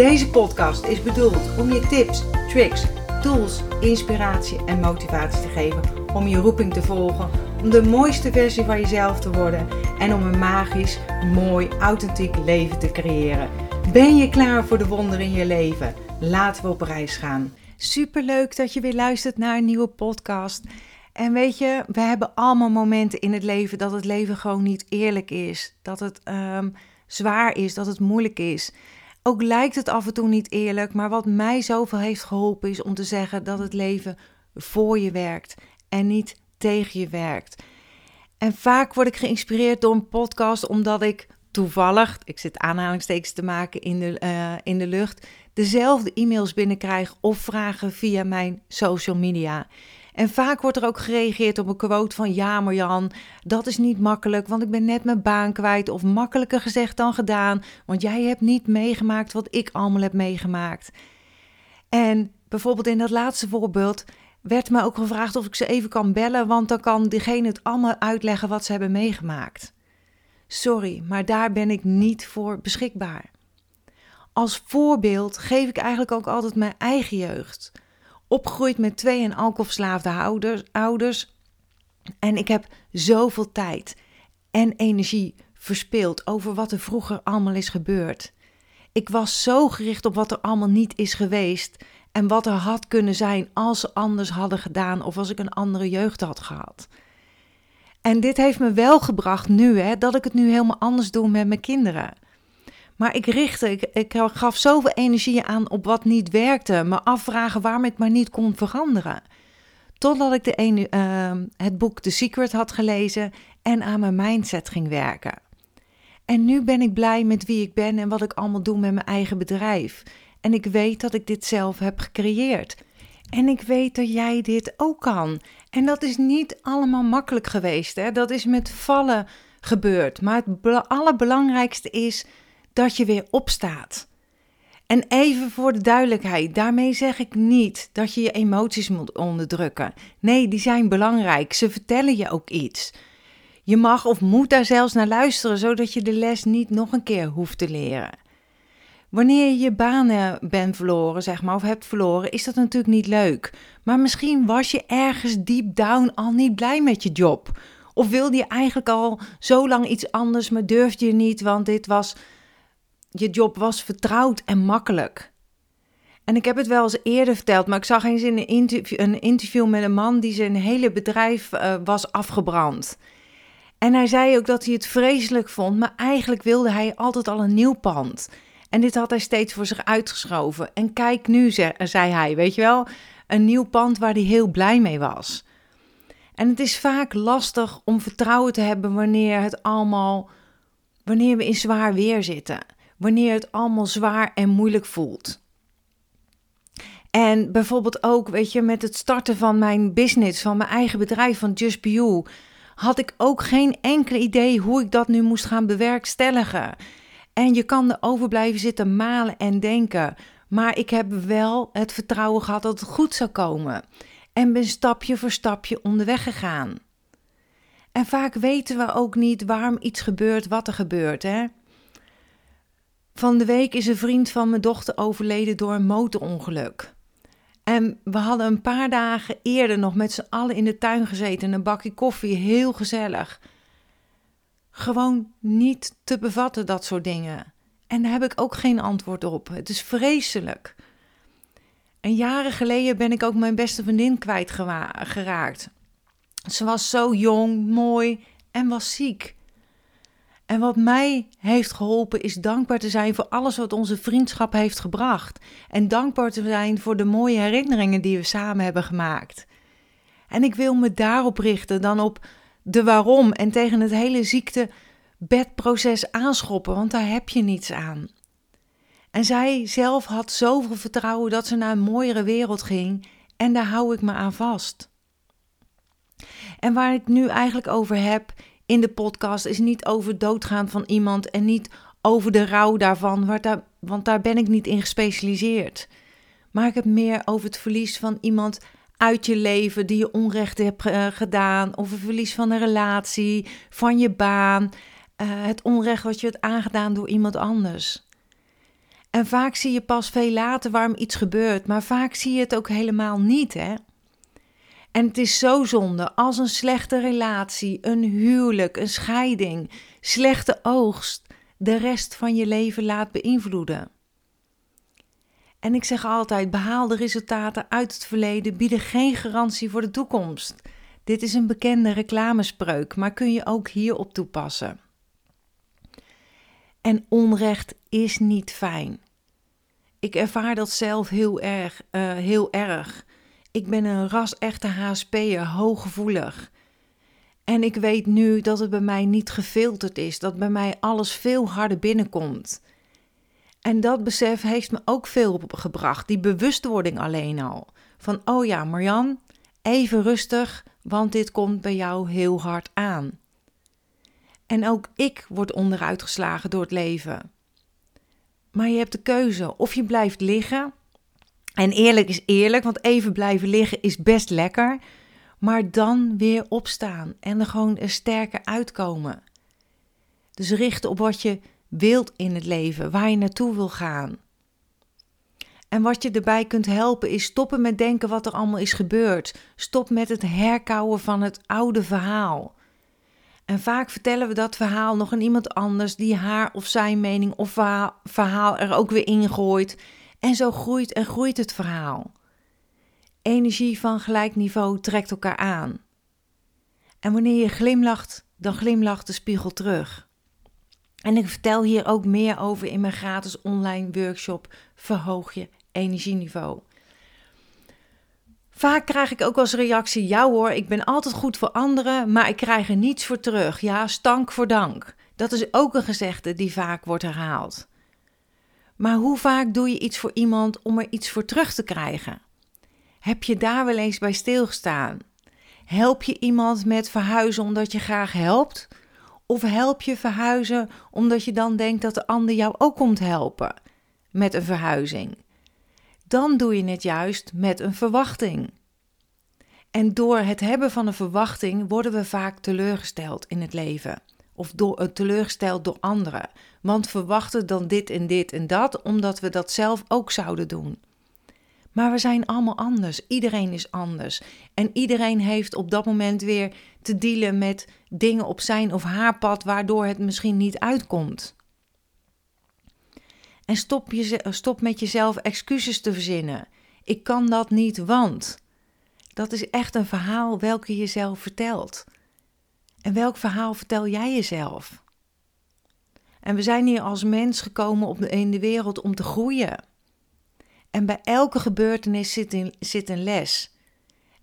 Deze podcast is bedoeld om je tips, tricks, tools, inspiratie en motivatie te geven om je roeping te volgen, om de mooiste versie van jezelf te worden en om een magisch, mooi, authentiek leven te creëren. Ben je klaar voor de wonderen in je leven? Laten we op reis gaan. Super leuk dat je weer luistert naar een nieuwe podcast. En weet je, we hebben allemaal momenten in het leven dat het leven gewoon niet eerlijk is. Dat het um, zwaar is, dat het moeilijk is. Ook lijkt het af en toe niet eerlijk, maar wat mij zoveel heeft geholpen is om te zeggen dat het leven voor je werkt en niet tegen je werkt. En vaak word ik geïnspireerd door een podcast omdat ik toevallig, ik zit aanhalingstekens te maken in de, uh, in de lucht, dezelfde e-mails binnenkrijg of vragen via mijn social media. En vaak wordt er ook gereageerd op een quote van ja, maar Jan, dat is niet makkelijk, want ik ben net mijn baan kwijt. Of makkelijker gezegd dan gedaan, want jij hebt niet meegemaakt wat ik allemaal heb meegemaakt. En bijvoorbeeld in dat laatste voorbeeld werd mij ook gevraagd of ik ze even kan bellen, want dan kan diegene het allemaal uitleggen wat ze hebben meegemaakt. Sorry, maar daar ben ik niet voor beschikbaar. Als voorbeeld geef ik eigenlijk ook altijd mijn eigen jeugd opgegroeid met twee en alcoholverslaafde ouders. En ik heb zoveel tijd en energie verspild over wat er vroeger allemaal is gebeurd. Ik was zo gericht op wat er allemaal niet is geweest en wat er had kunnen zijn als ze anders hadden gedaan of als ik een andere jeugd had gehad. En dit heeft me wel gebracht nu, hè, dat ik het nu helemaal anders doe met mijn kinderen. Maar ik richtte, ik, gaf zoveel energie aan op wat niet werkte. Me afvragen waarom ik maar niet kon veranderen. Totdat ik de uh, het boek The Secret had gelezen en aan mijn mindset ging werken. En nu ben ik blij met wie ik ben en wat ik allemaal doe met mijn eigen bedrijf. En ik weet dat ik dit zelf heb gecreëerd. En ik weet dat jij dit ook kan. En dat is niet allemaal makkelijk geweest. Hè? Dat is met vallen gebeurd. Maar het allerbelangrijkste is dat je weer opstaat. En even voor de duidelijkheid, daarmee zeg ik niet dat je je emoties moet onderdrukken. Nee, die zijn belangrijk. Ze vertellen je ook iets. Je mag of moet daar zelfs naar luisteren, zodat je de les niet nog een keer hoeft te leren. Wanneer je je banen bent verloren, zeg maar, of hebt verloren, is dat natuurlijk niet leuk. Maar misschien was je ergens deep down al niet blij met je job. Of wilde je eigenlijk al zo lang iets anders, maar durfde je niet, want dit was je job was vertrouwd en makkelijk. En ik heb het wel eens eerder verteld, maar ik zag eens in een interview, een interview met een man die zijn hele bedrijf uh, was afgebrand. En hij zei ook dat hij het vreselijk vond, maar eigenlijk wilde hij altijd al een nieuw pand. En dit had hij steeds voor zich uitgeschoven. En kijk nu, zei hij, weet je wel, een nieuw pand waar hij heel blij mee was. En het is vaak lastig om vertrouwen te hebben wanneer het allemaal, wanneer we in zwaar weer zitten wanneer het allemaal zwaar en moeilijk voelt. En bijvoorbeeld ook, weet je, met het starten van mijn business, van mijn eigen bedrijf, van Just Be You, had ik ook geen enkel idee hoe ik dat nu moest gaan bewerkstelligen. En je kan erover blijven zitten malen en denken. Maar ik heb wel het vertrouwen gehad dat het goed zou komen. En ben stapje voor stapje onderweg gegaan. En vaak weten we ook niet waarom iets gebeurt wat er gebeurt. Hè? Van de week is een vriend van mijn dochter overleden door een motorongeluk. En we hadden een paar dagen eerder nog met z'n allen in de tuin gezeten, een bakje koffie, heel gezellig. Gewoon niet te bevatten, dat soort dingen. En daar heb ik ook geen antwoord op. Het is vreselijk. En jaren geleden ben ik ook mijn beste vriendin kwijtgeraakt. Ze was zo jong, mooi en was ziek. En wat mij heeft geholpen is dankbaar te zijn voor alles wat onze vriendschap heeft gebracht. En dankbaar te zijn voor de mooie herinneringen die we samen hebben gemaakt. En ik wil me daarop richten dan op de waarom en tegen het hele ziektebedproces aanschoppen, want daar heb je niets aan. En zij zelf had zoveel vertrouwen dat ze naar een mooiere wereld ging. En daar hou ik me aan vast. En waar ik nu eigenlijk over heb in de podcast is niet over doodgaan van iemand en niet over de rouw daarvan, want daar ben ik niet in gespecialiseerd. Maar ik heb meer over het verlies van iemand uit je leven die je onrecht hebt uh, gedaan, of het verlies van een relatie, van je baan, uh, het onrecht wat je hebt aangedaan door iemand anders. En vaak zie je pas veel later waarom iets gebeurt, maar vaak zie je het ook helemaal niet, hè? En het is zo zonde als een slechte relatie, een huwelijk, een scheiding, slechte oogst de rest van je leven laat beïnvloeden. En ik zeg altijd: behaalde resultaten uit het verleden bieden geen garantie voor de toekomst. Dit is een bekende reclamespreuk, maar kun je ook hierop toepassen. En onrecht is niet fijn. Ik ervaar dat zelf heel erg, uh, heel erg. Ik ben een ras-echte HSP'er, hooggevoelig. En ik weet nu dat het bij mij niet gefilterd is, dat bij mij alles veel harder binnenkomt. En dat besef heeft me ook veel gebracht, die bewustwording alleen al. Van, oh ja, Marjan, even rustig, want dit komt bij jou heel hard aan. En ook ik word onderuitgeslagen door het leven. Maar je hebt de keuze of je blijft liggen. En eerlijk is eerlijk, want even blijven liggen is best lekker. Maar dan weer opstaan en er gewoon er sterker uitkomen. Dus richten op wat je wilt in het leven, waar je naartoe wil gaan. En wat je erbij kunt helpen is stoppen met denken wat er allemaal is gebeurd. Stop met het herkauwen van het oude verhaal. En vaak vertellen we dat verhaal nog aan iemand anders die haar of zijn mening of verhaal er ook weer ingooit. En zo groeit en groeit het verhaal. Energie van gelijk niveau trekt elkaar aan. En wanneer je glimlacht, dan glimlacht de spiegel terug. En ik vertel hier ook meer over in mijn gratis online workshop Verhoog je energieniveau. Vaak krijg ik ook als reactie: ja hoor, ik ben altijd goed voor anderen, maar ik krijg er niets voor terug. Ja, stank voor dank. Dat is ook een gezegde die vaak wordt herhaald. Maar hoe vaak doe je iets voor iemand om er iets voor terug te krijgen? Heb je daar wel eens bij stilgestaan? Help je iemand met verhuizen omdat je graag helpt? Of help je verhuizen omdat je dan denkt dat de ander jou ook komt helpen met een verhuizing? Dan doe je het juist met een verwachting. En door het hebben van een verwachting worden we vaak teleurgesteld in het leven. Of door, uh, teleurgesteld door anderen. Want verwachten dan dit en dit en dat, omdat we dat zelf ook zouden doen. Maar we zijn allemaal anders. Iedereen is anders. En iedereen heeft op dat moment weer te dealen met dingen op zijn of haar pad waardoor het misschien niet uitkomt. En stop, je, stop met jezelf excuses te verzinnen. Ik kan dat niet, want. Dat is echt een verhaal welke je jezelf vertelt. En welk verhaal vertel jij jezelf? En we zijn hier als mens gekomen op in de wereld om te groeien. En bij elke gebeurtenis zit, zit een les.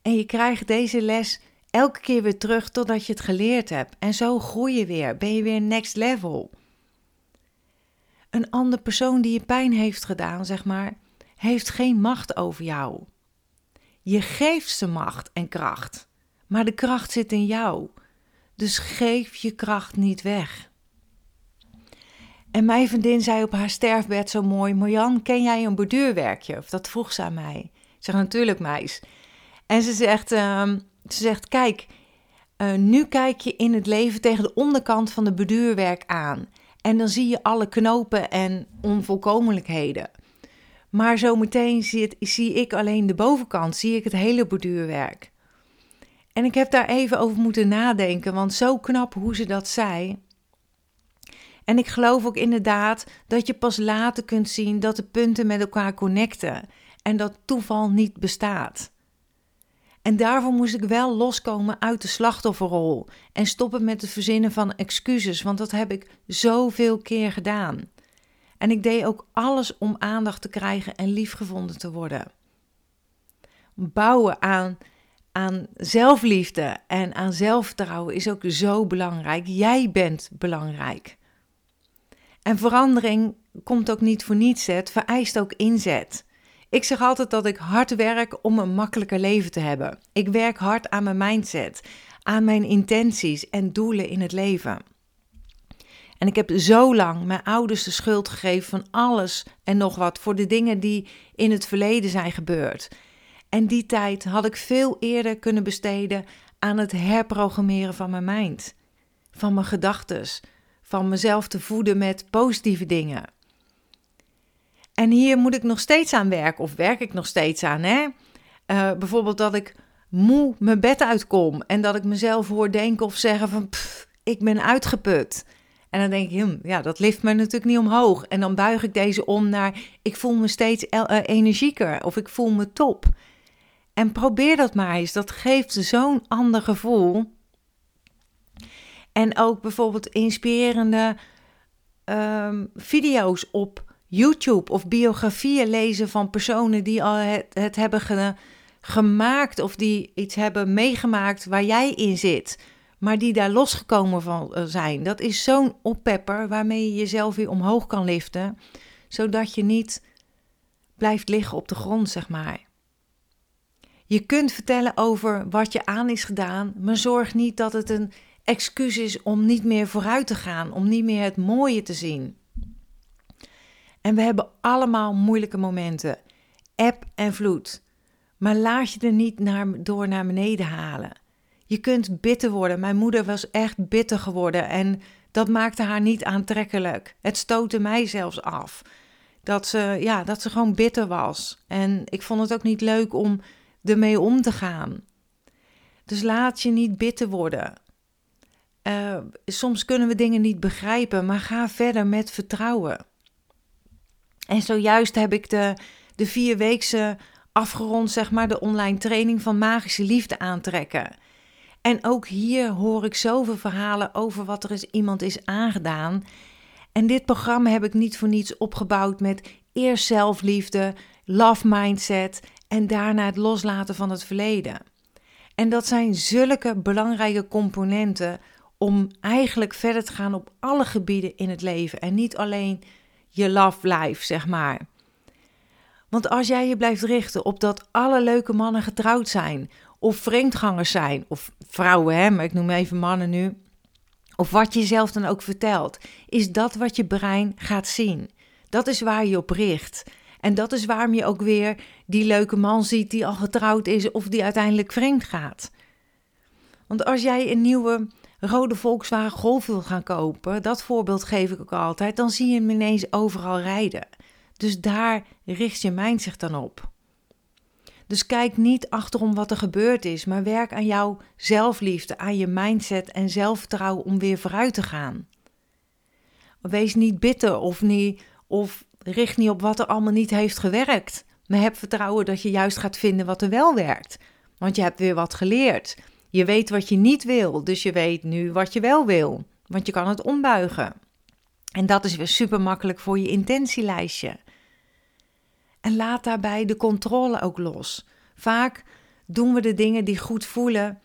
En je krijgt deze les elke keer weer terug totdat je het geleerd hebt. En zo groei je weer, ben je weer next level. Een andere persoon die je pijn heeft gedaan, zeg maar, heeft geen macht over jou. Je geeft ze macht en kracht, maar de kracht zit in jou. Dus geef je kracht niet weg. En mijn vriendin zei op haar sterfbed zo mooi: Marjan, ken jij een borduurwerkje? Of dat vroeg ze aan mij. Ik zeg natuurlijk, meis. En ze zegt: ehm, ze zegt, kijk, uh, nu kijk je in het leven tegen de onderkant van de beduurwerk aan. En dan zie je alle knopen en onvolkomenlijkheden. Maar zometeen zie, zie ik alleen de bovenkant, zie ik het hele borduurwerk. En ik heb daar even over moeten nadenken, want zo knap hoe ze dat zei. En ik geloof ook inderdaad dat je pas later kunt zien dat de punten met elkaar connecten en dat toeval niet bestaat. En daarvoor moest ik wel loskomen uit de slachtofferrol en stoppen met het verzinnen van excuses, want dat heb ik zoveel keer gedaan. En ik deed ook alles om aandacht te krijgen en liefgevonden te worden. Bouwen aan, aan zelfliefde en aan zelfvertrouwen is ook zo belangrijk. Jij bent belangrijk. En verandering komt ook niet voor niets. Het vereist ook inzet. Ik zeg altijd dat ik hard werk om een makkelijker leven te hebben. Ik werk hard aan mijn mindset, aan mijn intenties en doelen in het leven. En ik heb zo lang mijn ouders de schuld gegeven van alles en nog wat voor de dingen die in het verleden zijn gebeurd. En die tijd had ik veel eerder kunnen besteden aan het herprogrammeren van mijn mind, van mijn gedachtes, van mezelf te voeden met positieve dingen. En hier moet ik nog steeds aan werken, of werk ik nog steeds aan. Hè? Uh, bijvoorbeeld dat ik moe mijn bed uitkom en dat ik mezelf hoor denken of zeggen van pff, ik ben uitgeput. En dan denk ik, hm, ja, dat lift me natuurlijk niet omhoog. En dan buig ik deze om naar ik voel me steeds uh, energieker of ik voel me top. En probeer dat maar eens. Dat geeft zo'n ander gevoel. En ook bijvoorbeeld inspirerende um, video's op YouTube of biografieën lezen van personen die al het, het hebben gemaakt of die iets hebben meegemaakt waar jij in zit, maar die daar losgekomen van eh, zijn. Dat is zo'n oppepper waarmee je jezelf weer omhoog kan liften, zodat je niet blijft liggen op de grond, zeg maar. Je kunt vertellen over wat je aan is gedaan, maar zorg niet dat het een excuus is om niet meer vooruit te gaan, om niet meer het mooie te zien. En we hebben allemaal moeilijke momenten, eb en vloed. Maar laat je er niet door naar beneden halen. Je kunt bitter worden. Mijn moeder was echt bitter geworden en dat maakte haar niet aantrekkelijk. Het stootte mij zelfs af. Dat ze, ja, dat ze gewoon bitter was. En ik vond het ook niet leuk om ermee om te gaan. Dus laat je niet bitter worden. Uh, soms kunnen we dingen niet begrijpen, maar ga verder met vertrouwen. En zojuist heb ik de, de vierweekse afgerond, zeg maar, de online training van magische liefde aantrekken. En ook hier hoor ik zoveel verhalen over wat er is, iemand is aangedaan. En dit programma heb ik niet voor niets opgebouwd met eerst zelfliefde, love mindset en daarna het loslaten van het verleden. En dat zijn zulke belangrijke componenten om eigenlijk verder te gaan op alle gebieden in het leven en niet alleen je love life, zeg maar. Want als jij je blijft richten op dat alle leuke mannen getrouwd zijn, of vreemdgangers zijn, of vrouwen, hè, maar ik noem even mannen nu, of wat je zelf dan ook vertelt, is dat wat je brein gaat zien. Dat is waar je op richt. En dat is waarom je ook weer die leuke man ziet die al getrouwd is of die uiteindelijk vreemd gaat. Want als jij een nieuwe rode Volkswagen Golf wil gaan kopen, dat voorbeeld geef ik ook altijd, dan zie je hem ineens overal rijden. Dus daar richt je mind zich dan op. Dus kijk niet achterom wat er gebeurd is, maar werk aan jouw zelfliefde, aan je mindset en zelfvertrouwen om weer vooruit te gaan. Wees niet bitter of, niet, of richt niet op wat er allemaal niet heeft gewerkt. Maar heb vertrouwen dat je juist gaat vinden wat er wel werkt. Want je hebt weer wat geleerd. Je weet wat je niet wil, dus je weet nu wat je wel wil. Want je kan het ombuigen. En dat is weer super makkelijk voor je intentielijstje. En laat daarbij de controle ook los. Vaak doen we de dingen die goed voelen,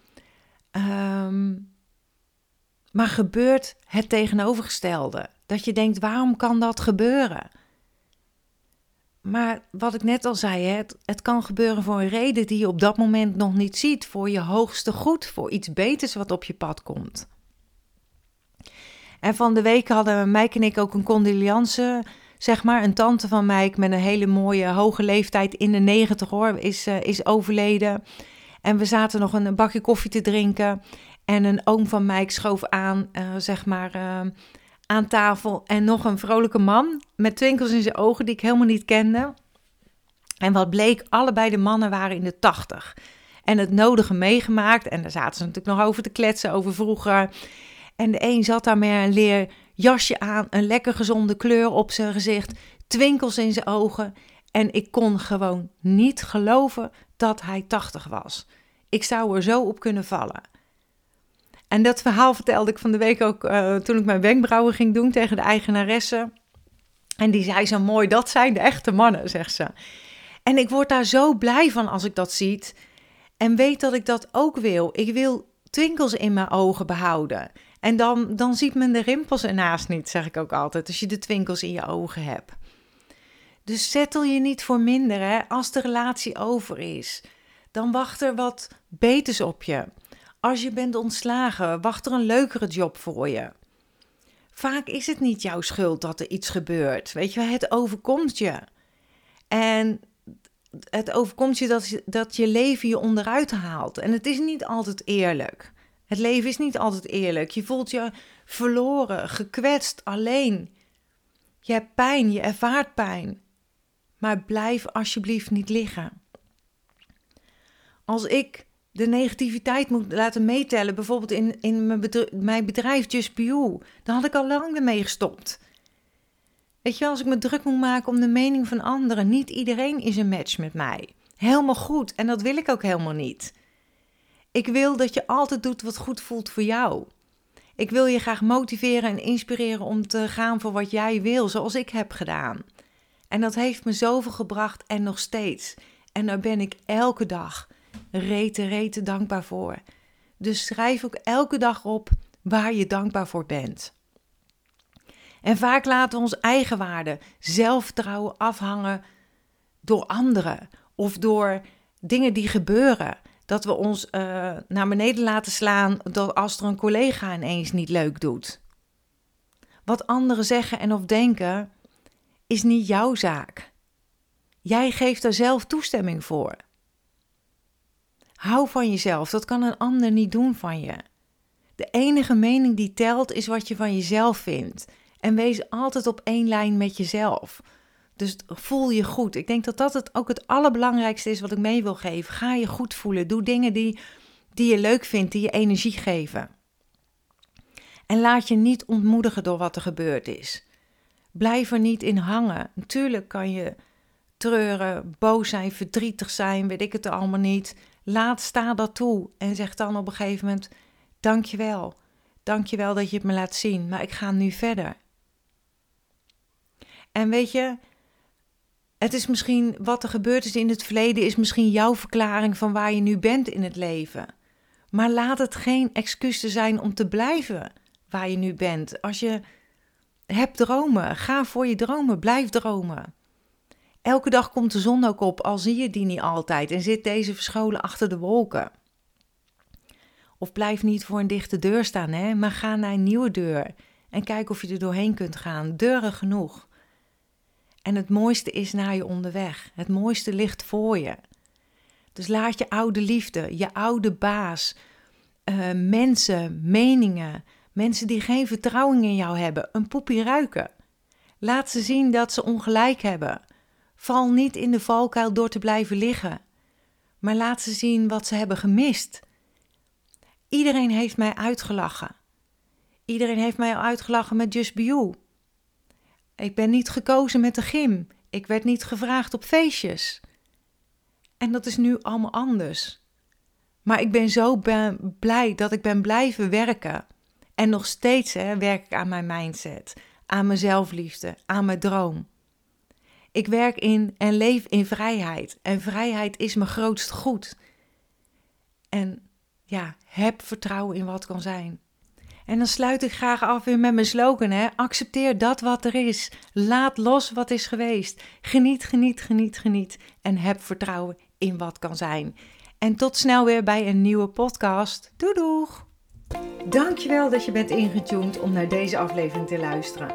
ehm, maar gebeurt het tegenovergestelde. Dat je denkt, waarom kan dat gebeuren? Maar wat ik net al zei, het, het kan gebeuren voor een reden die je op dat moment nog niet ziet. Voor je hoogste goed, voor iets beters wat op je pad komt. En van de week hadden Mike en ik ook een condoliance. Zeg maar, een tante van Mike met een hele mooie hoge leeftijd in de negentig hoor, is, uh, is overleden. En we zaten nog een, bakje koffie te drinken. En een oom van Mike schoof aan, uh, zeg maar, uh, aan tafel en nog een vrolijke man met twinkels in zijn ogen die ik helemaal niet kende. En wat bleek, allebei de mannen waren in de tachtig. En het nodige meegemaakt. En daar zaten ze natuurlijk nog over te kletsen over vroeger. En de een zat daar met een leer jasje aan, een lekker gezonde kleur op zijn gezicht, twinkels in zijn ogen. En ik kon gewoon niet geloven dat hij 80 was. Ik zou er zo op kunnen vallen. En dat verhaal vertelde ik van de week ook uh, toen ik mijn wenkbrauwen ging doen tegen de eigenaresse. En die zei zo mooi, dat zijn de echte mannen, zegt ze. En ik word daar zo blij van als ik dat zie. En weet dat ik dat ook wil. Ik wil twinkels in mijn ogen behouden. En dan, dan ziet men de rimpels ernaast niet, zeg ik ook altijd, als je de twinkels in je ogen hebt. Dus zettel je niet voor minder hè? als de relatie over is. Dan wacht er wat beters op je. Als je bent ontslagen, wacht er een leukere job voor je. Vaak is het niet jouw schuld dat er iets gebeurt. Weet je, het overkomt je. En het overkomt je dat, dat je leven je onderuit haalt. En het is niet altijd eerlijk. Het leven is niet altijd eerlijk. Je voelt je verloren, gekwetst, alleen. Je hebt pijn, je ervaart pijn. Maar blijf alsjeblieft niet liggen. Als ik de negativiteit moet laten meetellen, bijvoorbeeld in, in mijn, bedrijf, mijn bedrijf dan had ik al lang ermee gestopt. Weet je als ik me druk moet maken om de mening van anderen, niet iedereen is een match met mij. Helemaal goed, en dat wil ik ook helemaal niet. Ik wil dat je altijd doet wat goed voelt voor jou. Ik wil je graag motiveren en inspireren om te gaan voor wat jij wil, zoals ik heb gedaan. En dat heeft me zoveel gebracht en nog steeds. En daar ben ik elke dag rete, rete dankbaar voor. Dus schrijf ook elke dag op waar je dankbaar voor bent. En vaak laten we ons eigen waarde, zelfvertrouwen afhangen door anderen of door dingen die gebeuren. Dat we ons uh, naar beneden laten slaan als er een collega ineens niet leuk doet. Wat anderen zeggen en of denken is niet jouw zaak. Jij geeft er zelf toestemming voor. Hou van jezelf, dat kan een ander niet doen van je. De enige mening die telt is wat je van jezelf vindt. En wees altijd op één lijn met jezelf. Dus voel je goed. Ik denk dat dat het ook het allerbelangrijkste is wat ik mee wil geven. Ga je goed voelen. Doe dingen die, die je leuk vindt, die je energie geven. En laat je niet ontmoedigen door wat er gebeurd is. Blijf er niet in hangen. Natuurlijk kan je treuren, boos zijn, verdrietig zijn, weet ik het allemaal niet. Laat sta dat toe en zeg dan op een gegeven moment: Dankjewel. Dankjewel dat je het me laat zien, maar ik ga nu verder. En weet je, het is misschien wat er gebeurd is in het verleden, is misschien jouw verklaring van waar je nu bent in het leven. Maar laat het geen excuus zijn om te blijven waar je nu bent. Als je hebt dromen, ga voor je dromen, blijf dromen. Elke dag komt de zon ook op, al zie je die niet altijd en zit deze verscholen achter de wolken. Of blijf niet voor een dichte deur staan, hè, maar ga naar een nieuwe deur en kijk of je er doorheen kunt gaan. Deuren genoeg. En het mooiste is naar je onderweg. Het mooiste ligt voor je. Dus laat je oude liefde, je oude baas, uh, mensen, meningen, mensen die geen vertrouwen in jou hebben, een poepie ruiken. Laat ze zien dat ze ongelijk hebben. Val niet in de valkuil door te blijven liggen, maar laat ze zien wat ze hebben gemist. Iedereen heeft mij uitgelachen. Iedereen heeft mij al uitgelachen met Just Be You. Ik ben niet gekozen met de gym. Ik werd niet gevraagd op feestjes. En dat is nu allemaal anders. Maar ik ben zo blij dat ik ben blijven werken. En nog steeds hè, werk ik aan mijn mindset, aan mijn zelfliefde, aan mijn droom. Ik werk in en leef in vrijheid. En vrijheid is mijn grootst goed. En ja, heb vertrouwen in wat kan zijn. En dan sluit ik graag af weer met mijn slogan: hè? accepteer dat wat er is. Laat los wat is geweest. Geniet, geniet, geniet, geniet. En heb vertrouwen in wat kan zijn. En tot snel weer bij een nieuwe podcast. Doei doeg! Dankjewel dat je bent ingetuned om naar deze aflevering te luisteren.